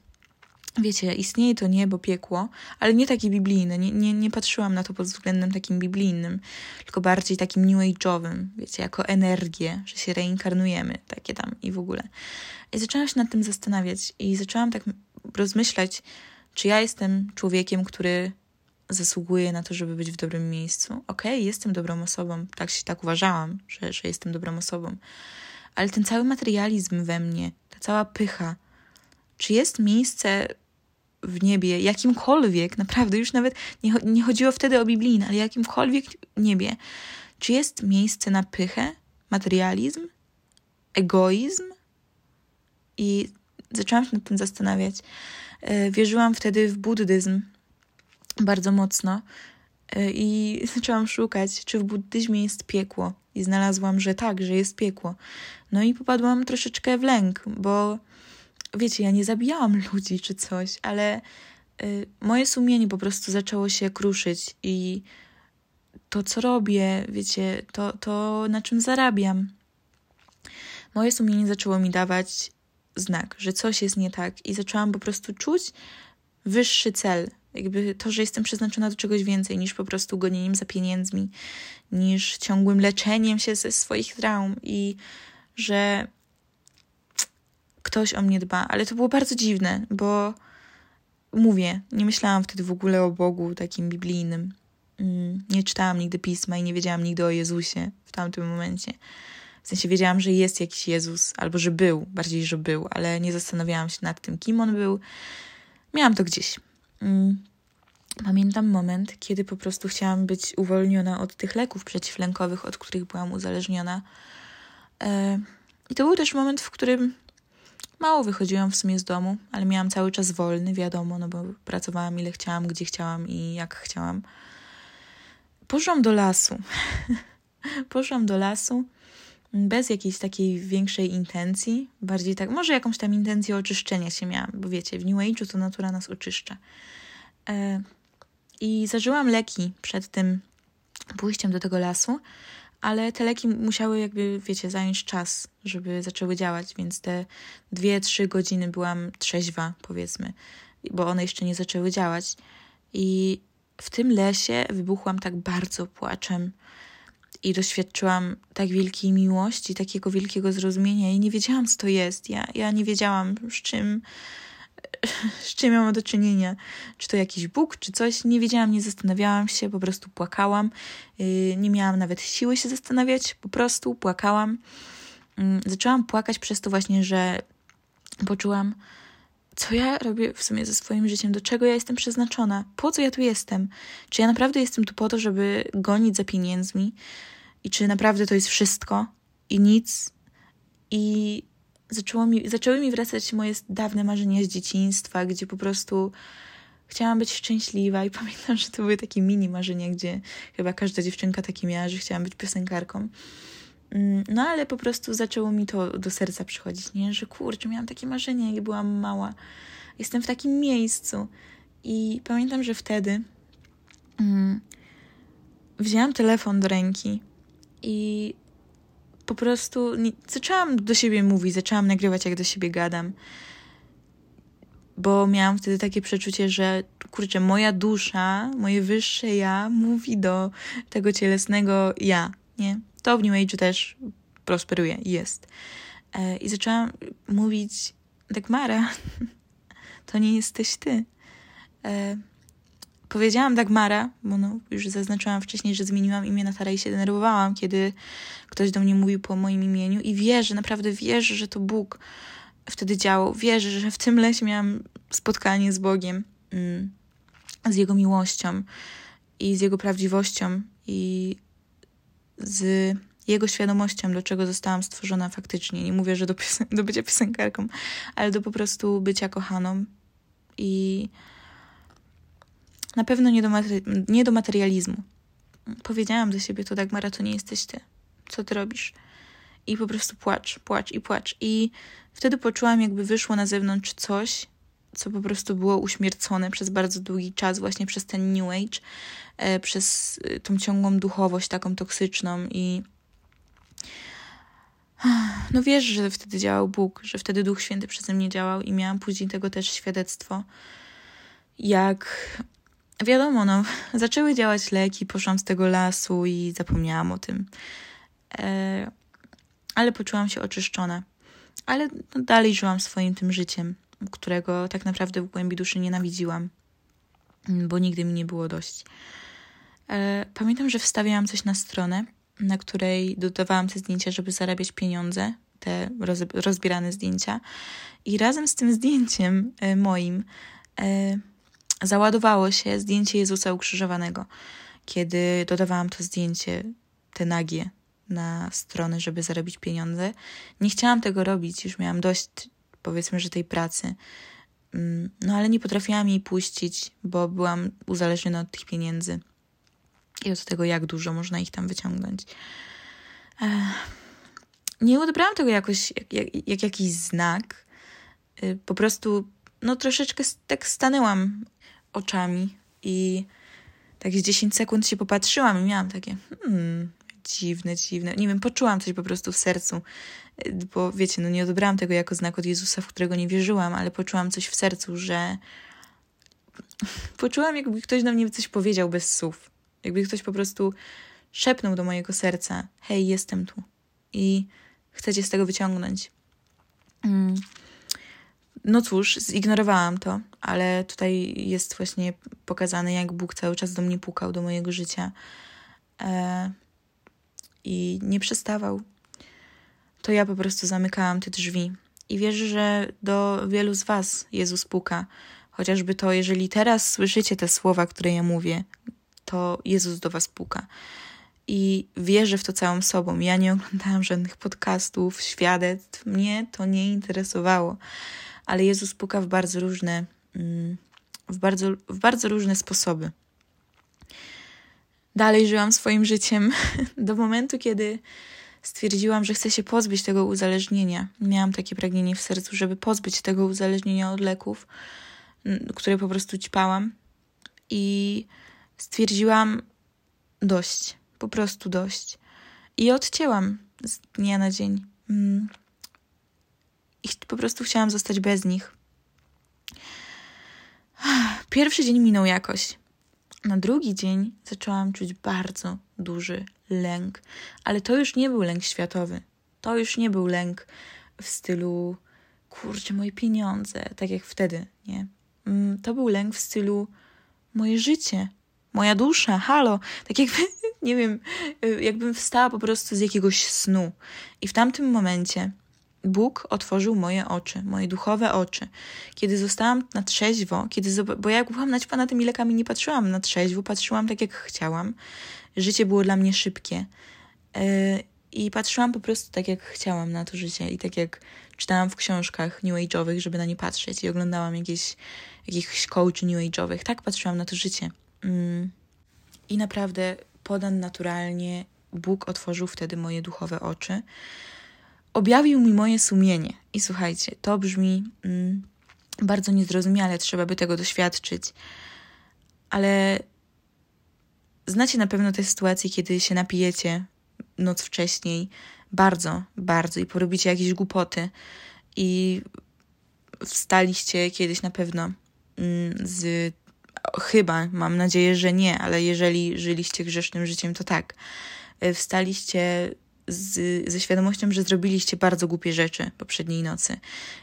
wiecie, istnieje to niebo, piekło, ale nie takie biblijne. Nie, nie, nie patrzyłam na to pod względem takim biblijnym, tylko bardziej takim new age'owym, wiecie, jako energię, że się reinkarnujemy, takie tam i w ogóle. I zaczęłam się nad tym zastanawiać i zaczęłam tak rozmyślać, czy ja jestem człowiekiem, który zasługuje na to, żeby być w dobrym miejscu. Okej, okay, jestem dobrą osobą, tak, tak uważałam, że, że jestem dobrą osobą. Ale ten cały materializm we mnie, ta cała pycha, czy jest miejsce w niebie, jakimkolwiek, naprawdę już nawet nie, nie chodziło wtedy o biblijne, ale jakimkolwiek niebie, czy jest miejsce na pychę, materializm, egoizm? I zaczęłam się nad tym zastanawiać. E, wierzyłam wtedy w buddyzm bardzo mocno e, i zaczęłam szukać, czy w buddyzmie jest piekło. I znalazłam, że tak, że jest piekło. No i popadłam troszeczkę w lęk, bo wiecie, ja nie zabijałam ludzi czy coś, ale y, moje sumienie po prostu zaczęło się kruszyć i to, co robię, wiecie, to, to na czym zarabiam. Moje sumienie zaczęło mi dawać znak, że coś jest nie tak, i zaczęłam po prostu czuć wyższy cel. Jakby to, że jestem przeznaczona do czegoś więcej niż po prostu gonieniem za pieniędzmi, niż ciągłym leczeniem się ze swoich traum i że ktoś o mnie dba, ale to było bardzo dziwne, bo mówię, nie myślałam wtedy w ogóle o Bogu takim biblijnym. Mm, nie czytałam nigdy pisma i nie wiedziałam nigdy o Jezusie w tamtym momencie. W sensie wiedziałam, że jest jakiś Jezus, albo że był, bardziej, że był, ale nie zastanawiałam się nad tym, kim on był. Miałam to gdzieś. Mm, pamiętam moment, kiedy po prostu chciałam być uwolniona od tych leków przeciwlękowych, od których byłam uzależniona. E, I to był też moment, w którym Mało wychodziłam w sumie z domu, ale miałam cały czas wolny, wiadomo, no bo pracowałam ile chciałam, gdzie chciałam i jak chciałam. Poszłam do lasu. Poszłam do lasu bez jakiejś takiej większej intencji, bardziej tak, może jakąś tam intencję oczyszczenia się miałam, bo wiecie, w New Age'u to natura nas oczyszcza. E, I zażyłam leki przed tym pójściem do tego lasu, ale te leki musiały jakby, wiecie, zająć czas, żeby zaczęły działać, więc te dwie, trzy godziny byłam trzeźwa, powiedzmy, bo one jeszcze nie zaczęły działać. I w tym lesie wybuchłam tak bardzo płaczem i doświadczyłam tak wielkiej miłości, takiego wielkiego zrozumienia i nie wiedziałam, co to jest. Ja, ja nie wiedziałam, z czym z czym miałam do czynienia. Czy to jakiś Bóg, czy coś. Nie wiedziałam, nie zastanawiałam się, po prostu płakałam. Y, nie miałam nawet siły się zastanawiać, po prostu płakałam. Mm, zaczęłam płakać przez to właśnie, że poczułam, co ja robię w sumie ze swoim życiem, do czego ja jestem przeznaczona, po co ja tu jestem. Czy ja naprawdę jestem tu po to, żeby gonić za pieniędzmi i czy naprawdę to jest wszystko i nic. I zaczęło mi, zaczęły mi wracać moje dawne marzenia z dzieciństwa, gdzie po prostu chciałam być szczęśliwa i pamiętam, że to były takie mini marzenia, gdzie chyba każda dziewczynka takie miała, że chciałam być piosenkarką. Mm, no ale po prostu zaczęło mi to do serca przychodzić, nie? Że kurczę, miałam takie marzenia, jak byłam mała. Jestem w takim miejscu. I pamiętam, że wtedy mm, wzięłam telefon do ręki i po prostu nie, zaczęłam do siebie mówić, zaczęłam nagrywać, jak do siebie gadam. Bo miałam wtedy takie przeczucie, że kurczę, moja dusza, moje wyższe ja mówi do tego cielesnego ja, nie? To w New Age też prosperuje, jest. E, I zaczęłam mówić, tak Mara, to nie jesteś ty. E, powiedziałam Dagmara, bo no, już zaznaczyłam wcześniej, że zmieniłam imię na Tara i się denerwowałam, kiedy ktoś do mnie mówił po moim imieniu i wierzę, naprawdę wierzę, że to Bóg wtedy działał. Wierzę, że w tym lesie miałam spotkanie z Bogiem, mm, z Jego miłością i z Jego prawdziwością i z Jego świadomością, do czego zostałam stworzona faktycznie. Nie mówię, że do, do bycia piosenkarką, ale do po prostu bycia kochaną i na pewno nie do, materi- nie do materializmu. Powiedziałam do siebie, to Dagmara, to nie jesteś ty. Co ty robisz? I po prostu płacz, płacz i płacz. I wtedy poczułam, jakby wyszło na zewnątrz coś, co po prostu było uśmiercone przez bardzo długi czas, właśnie przez ten New Age, e, przez e, tą ciągłą duchowość taką toksyczną i no wiesz, że wtedy działał Bóg, że wtedy Duch Święty przeze mnie działał i miałam później tego też świadectwo, jak wiadomo, no, zaczęły działać leki, poszłam z tego lasu i zapomniałam o tym. E, ale poczułam się oczyszczona. Ale no, dalej żyłam swoim tym życiem, którego tak naprawdę w głębi duszy nienawidziłam, bo nigdy mi nie było dość. E, pamiętam, że wstawiałam coś na stronę, na której dodawałam te zdjęcia, żeby zarabiać pieniądze, te roz, rozbierane zdjęcia. I razem z tym zdjęciem e, moim e, załadowało się zdjęcie Jezusa ukrzyżowanego. Kiedy dodawałam to zdjęcie, te nagie, na stronę, żeby zarobić pieniądze. Nie chciałam tego robić, już miałam dość, powiedzmy, że tej pracy. Mm, no ale nie potrafiłam jej puścić, bo byłam uzależniona od tych pieniędzy i od tego, jak dużo można ich tam wyciągnąć. Nie odebrałam tego jakoś jak, jak, jak jakiś znak. Y, po prostu, no troszeczkę tak stanęłam oczami i tak z 10 sekund się popatrzyłam i miałam takie, hmm, dziwne, dziwne. Nie wiem, poczułam coś po prostu w sercu, bo wiecie, no nie odebrałam tego jako znak od Jezusa, w którego nie wierzyłam, ale poczułam coś w sercu, że poczułam, jakby ktoś do mnie coś powiedział bez słów. Jakby ktoś po prostu szepnął do mojego serca: Hej, jestem tu i chcę cię z tego wyciągnąć. Mm. No cóż, zignorowałam to, ale tutaj jest właśnie pokazane, jak Bóg cały czas do mnie pukał, do mojego życia. E, I nie przestawał. To ja po prostu zamykałam te drzwi. I wierzę, że do wielu z Was Jezus puka. Chociażby to, jeżeli teraz słyszycie te słowa, które ja mówię, to Jezus do Was puka. I wierzę w to całą sobą. Ja nie oglądałam żadnych podcastów, świadectw. Mnie to nie interesowało ale Jezus puka w bardzo różne, mm, w bardzo, w bardzo różne sposoby. Dalej żyłam swoim życiem do momentu, kiedy stwierdziłam, że chcę się pozbyć tego uzależnienia. Miałam takie pragnienie w sercu, żeby pozbyć tego uzależnienia od leków, które po prostu ćpałam. I stwierdziłam dość, po prostu dość. I odcięłam z dnia na dzień. I po prostu chciałam zostać bez nich. Pierwszy dzień minął jakoś. Na drugi dzień zaczęłam czuć bardzo duży lęk, ale to już nie był lęk światowy. To już nie był lęk w stylu kurczę, moje pieniądze, tak jak wtedy, nie? Mm, to był lęk w stylu moje życie, moja dusza, halo. Tak jakby, nie wiem, y, jakbym wstała po prostu z jakiegoś snu. I w tamtym momencie Bóg otworzył moje oczy, moje duchowe oczy. Kiedy zostałam na trzeźwo, kiedy, bo ja byłam naćpana tymi lekami, nie patrzyłam na trzeźwo, patrzyłam tak, jak chciałam. Życie było dla mnie szybkie. Yy, I patrzyłam po prostu tak, jak chciałam na to życie i tak jak czytałam w książkach new age'owych, żeby na nie patrzeć i oglądałam jakieś, jakichś coachy new age'owych. Tak patrzyłam na to życie. Yy. I naprawdę podan naturalnie Bóg otworzył wtedy moje duchowe oczy objawił mi moje sumienie. I słuchajcie, to brzmi mm, bardzo niezrozumiale, trzeba by tego doświadczyć, ale znacie na pewno te sytuacje, kiedy się napijecie noc wcześniej, bardzo, bardzo i porobicie jakieś głupoty i wstaliście kiedyś na pewno mm, z chyba, mam nadzieję, że nie, ale jeżeli żyliście grzesznym życiem, to tak. E, wstaliście z, ze świadomością, że zrobiliście bardzo głupie rzeczy poprzedniej nocy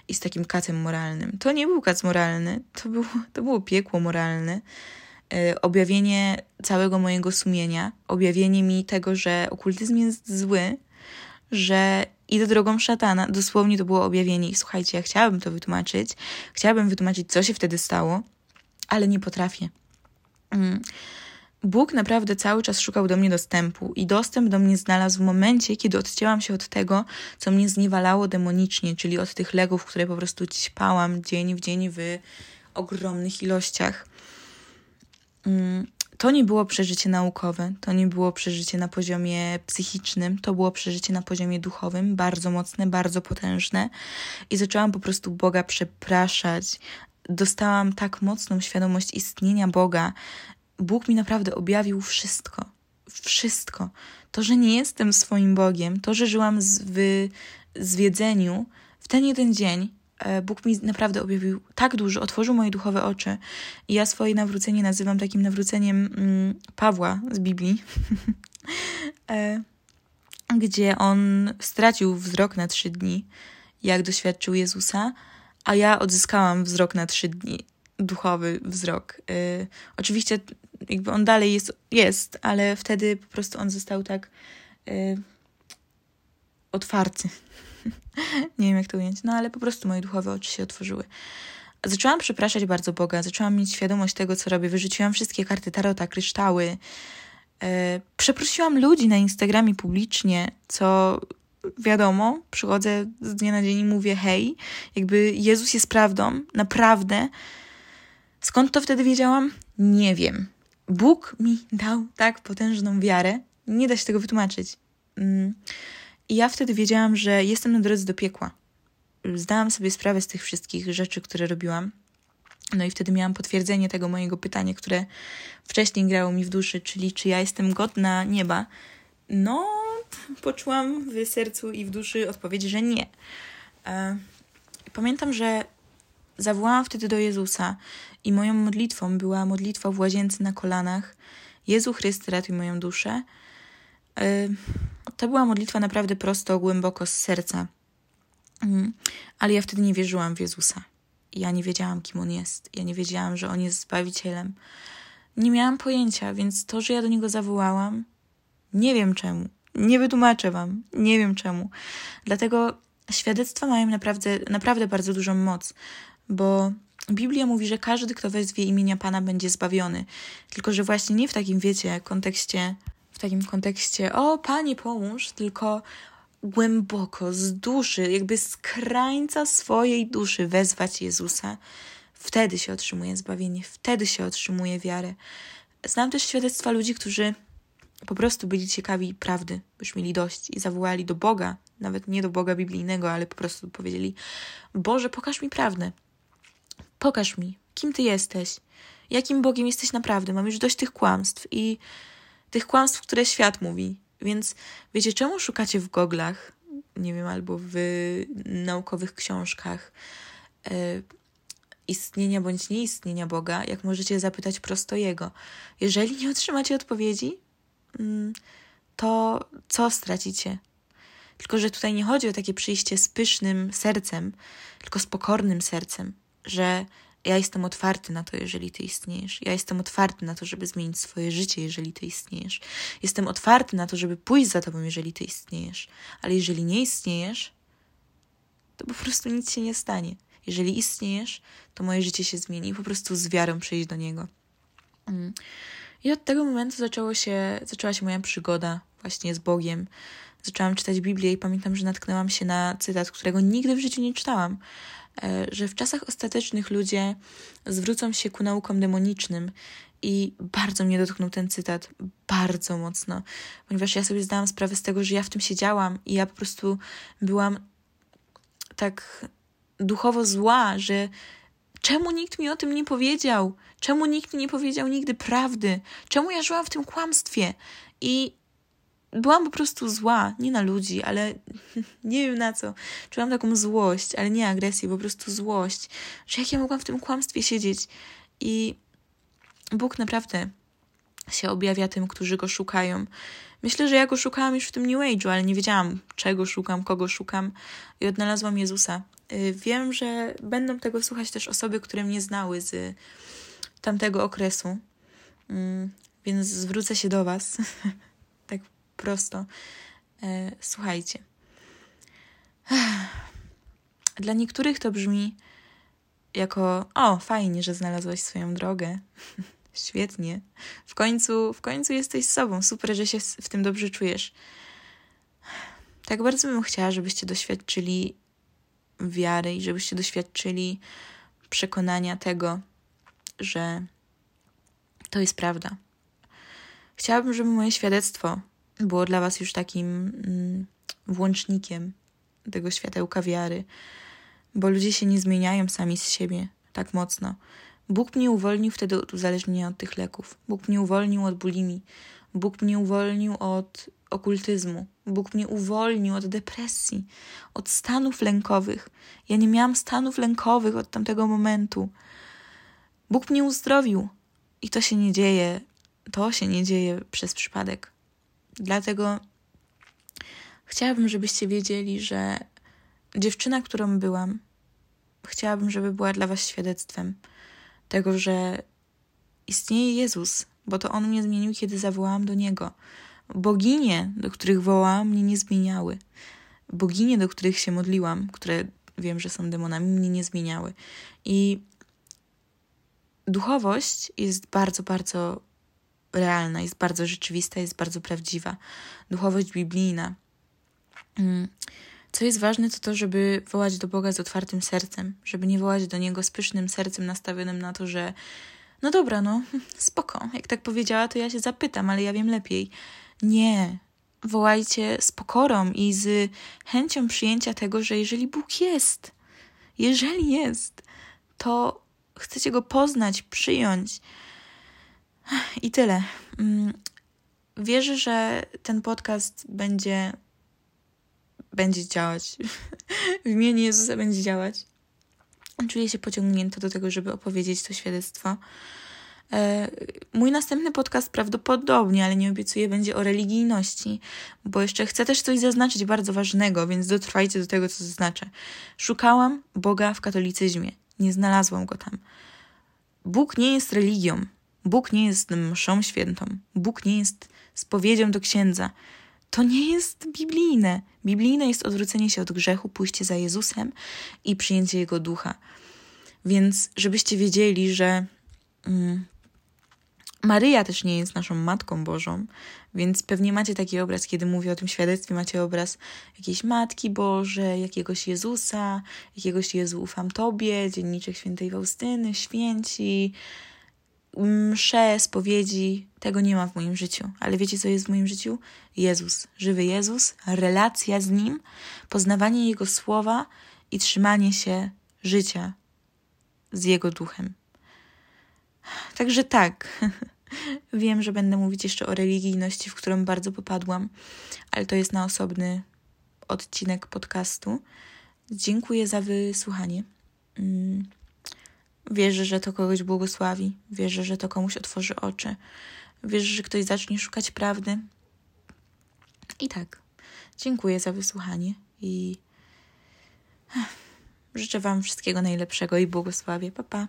i z takim kacem moralnym. To nie był kac moralny, to było, to było piekło moralne. E, objawienie całego mojego sumienia, objawienie mi tego, że okultyzm jest zły, że idę drogą szatana. Dosłownie to było objawienie. I słuchajcie, ja chciałabym to wytłumaczyć, chciałabym wytłumaczyć, co się wtedy stało, ale nie potrafię. Mm. Bóg naprawdę cały czas szukał do mnie dostępu i dostęp do mnie znalazł w momencie, kiedy odcięłam się od tego, co mnie zniewalało demonicznie, czyli od tych legów, które po prostu ćpałam dzień w dzień w ogromnych ilościach. Mm, to nie było przeżycie naukowe, to nie było przeżycie na poziomie psychicznym, to było przeżycie na poziomie duchowym, bardzo mocne, bardzo potężne. I zaczęłam po prostu Boga przepraszać. Dostałam tak mocną świadomość istnienia Boga. Bóg mi naprawdę objawił wszystko. Wszystko. To, że nie jestem swoim Bogiem, to, że żyłam w zwiedzeniu, w ten jeden dzień E, Bóg mi naprawdę objawił tak dużo, otworzył moje duchowe oczy. I ja swoje nawrócenie nazywam takim nawróceniem mm, Pawła z Biblii, e, gdzie on stracił wzrok na trzy dni, jak doświadczył Jezusa, a ja odzyskałam wzrok na trzy dni, duchowy wzrok. E, oczywiście jakby on dalej jest, jest, ale wtedy po prostu on został tak otwarty nie wiem, jak to ująć, no ale po prostu moje duchowe oczy się otworzyły. Zaczęłam przepraszać bardzo Boga, zaczęłam mieć świadomość tego, co robię. Wyrzuciłam wszystkie karty tarota, kryształy. E, przeprosiłam ludzi na Instagramie publicznie, co wiadomo, przychodzę z dnia na dzień i mówię hej, jakby Jezus jest prawdą, naprawdę. Skąd to wtedy wiedziałam? Nie wiem. Bóg mi dał tak potężną wiarę, nie da się tego wytłumaczyć. Mm. I ja wtedy wiedziałam, że jestem na drodze do piekła. Zdałam sobie sprawę z tych wszystkich rzeczy, które robiłam. No i wtedy miałam potwierdzenie tego mojego pytania, które wcześniej grało mi w duszy, czyli czy ja jestem godna nieba. No, poczułam w sercu i w duszy odpowiedź, że nie. E, pamiętam, że zawołałam wtedy do Jezusa i moją modlitwą była modlitwa w łazience na kolanach. Jezu Chryste, ratuj moją duszę. E, to była modlitwa naprawdę prosto, głęboko z serca. Mm, ale ja wtedy nie wierzyłam w Jezusa. Ja nie wiedziałam, kim On jest. Ja nie wiedziałam, że On jest Zbawicielem. Nie miałam pojęcia, więc to, że ja do Niego zawołałam, nie wiem czemu. Nie wytłumaczę Wam. Nie wiem czemu. Dlatego świadectwa mają naprawdę, naprawdę bardzo dużą moc, bo Biblia mówi, że każdy, kto wezwie imienia Pana, będzie zbawiony. Tylko, że właśnie nie w takim, wiecie, kontekście takim kontekście, o Panie pomóż, tylko głęboko, z duszy, jakby z krańca swojej duszy wezwać Jezusa. Wtedy się otrzymuje zbawienie, wtedy się otrzymuje wiarę. Znam też świadectwa ludzi, którzy po prostu byli ciekawi prawdy, już mieli dość i zawołali do Boga, nawet nie do Boga biblijnego, ale po prostu powiedzieli: Boże, pokaż mi prawdę. Pokaż mi, kim Ty jesteś, jakim Bogiem jesteś naprawdę. Mam już dość tych kłamstw i tych kłamstw, które świat mówi. Więc wiecie, czemu szukacie w goglach, nie wiem, albo w naukowych książkach e, istnienia bądź nieistnienia Boga, jak możecie zapytać prosto Jego. Jeżeli nie otrzymacie odpowiedzi, mm, to co stracicie? Tylko, że tutaj nie chodzi o takie przyjście z pysznym sercem, tylko z pokornym sercem, że ja jestem otwarty na to, jeżeli ty istniejesz. Ja jestem otwarty na to, żeby zmienić swoje życie, jeżeli ty istniejesz. Jestem otwarty na to, żeby pójść za tobą, jeżeli ty istniejesz. Ale jeżeli nie istniejesz, to po prostu nic się nie stanie. Jeżeli istniejesz, to moje życie się zmieni i po prostu z wiarą przejść do niego. Mm. I od tego momentu zaczęło się, zaczęła się moja przygoda właśnie z Bogiem. Zaczęłam czytać Biblię i pamiętam, że natknęłam się na cytat, którego nigdy w życiu nie czytałam, że w czasach ostatecznych ludzie zwrócą się ku naukom demonicznym. I bardzo mnie dotknął ten cytat, bardzo mocno, ponieważ ja sobie zdałam sprawę z tego, że ja w tym siedziałam i ja po prostu byłam tak duchowo zła, że czemu nikt mi o tym nie powiedział? Czemu nikt mi nie powiedział nigdy prawdy? Czemu ja żyłam w tym kłamstwie? I byłam po prostu zła, nie na ludzi, ale nie wiem na co. Czułam taką złość, ale nie agresję, po prostu złość, że jak ja mogłam w tym kłamstwie siedzieć. I Bóg naprawdę się objawia tym, którzy go szukają. Myślę, że ja go szukałam już w tym New Age'u, ale nie wiedziałam, czego szukam, kogo szukam i odnalazłam Jezusa. Y, wiem, że będą tego słuchać też osoby, które mnie znały z tamtego okresu, mm, więc zwrócę się do Was prosto. E, słuchajcie. Dla niektórych to brzmi jako o, fajnie, że znalazłaś swoją drogę. Świetnie. W końcu, w końcu jesteś sobą. Super, że się w tym dobrze czujesz. Tak bardzo bym chciała, żebyście doświadczyli wiary i żebyście doświadczyli przekonania tego, że to jest prawda. Chciałabym, żeby moje świadectwo było dla Was już takim mm, włącznikiem tego światełka wiary, bo ludzie się nie zmieniają sami z siebie tak mocno. Bóg mnie uwolnił wtedy od uzależnienia od tych leków. Bóg mnie uwolnił od bulimii. Bóg mnie uwolnił od okultyzmu. Bóg mnie uwolnił od depresji, od stanów lękowych. Ja nie miałam stanów lękowych od tamtego momentu. Bóg mnie uzdrowił. I to się nie dzieje, to się nie dzieje przez przypadek. Dlatego chciałabym, żebyście wiedzieli, że dziewczyna, którą byłam, chciałabym, żeby była dla Was świadectwem tego, że istnieje Jezus, bo to On mnie zmienił, kiedy zawołałam do Niego. Boginie, do których wołałam, mnie nie zmieniały. Boginie, do których się modliłam, które wiem, że są demonami, mnie nie zmieniały. I duchowość jest bardzo, bardzo realna, jest bardzo rzeczywista, jest bardzo prawdziwa. Duchowość biblijna. Mm. Co jest ważne, to to, żeby wołać do Boga z otwartym sercem, żeby nie wołać do Niego z pysznym sercem nastawionym na to, że no dobra, no spoko. Jak tak powiedziała, to ja się zapytam, ale ja wiem lepiej. Nie. Wołajcie z pokorą i z chęcią przyjęcia tego, że jeżeli Bóg jest, jeżeli jest, to chcecie go poznać, przyjąć. I tyle. Mm, wierzę, że ten podcast będzie będzie działać. w imieniu Jezusa będzie działać. Czuję się pociągnięta do tego, żeby opowiedzieć to świadectwo. E, mój następny podcast prawdopodobnie, ale nie obiecuję, będzie o religijności, bo jeszcze chcę też coś zaznaczyć bardzo ważnego, więc dotrwajcie do tego, co zaznaczę. Szukałam Boga w katolicyzmie, nie znalazłam go tam. Bóg nie jest religią, Bóg nie jest mszą świętą, Bóg nie jest spowiedzią do księdza. To nie jest biblijne. Biblijne jest odwrócenie się od grzechu, pójście za Jezusem i przyjęcie Jego ducha. Więc żebyście wiedzieli, że mm, Maryja też nie jest naszą Matką Bożą, więc pewnie macie taki obraz, kiedy mówię o tym świadectwie, macie obraz jakiejś Matki Bożej, jakiegoś Jezusa, jakiegoś Jezu ufam Tobie, dzienniczek świętej Faustyny, święci, msze, spowiedzi, tego nie ma w moim życiu. Ale wiecie, co jest w moim życiu? Jezus, żywy Jezus, relacja z Nim, poznawanie Jego słowa i trzymanie się życia z Jego duchem. Także tak, wiem, że będę mówić jeszcze o religijności, w którą bardzo popadłam, ale to jest na osobny odcinek podcastu. Dziękuję za wysłuchanie. Wierzę, że to kogoś błogosławi, wierzę, że to komuś otworzy oczy, wierzę, że ktoś zacznie szukać prawdy. I tak, dziękuję za wysłuchanie i życzę Wam wszystkiego najlepszego i błogosławię. Pa, pa.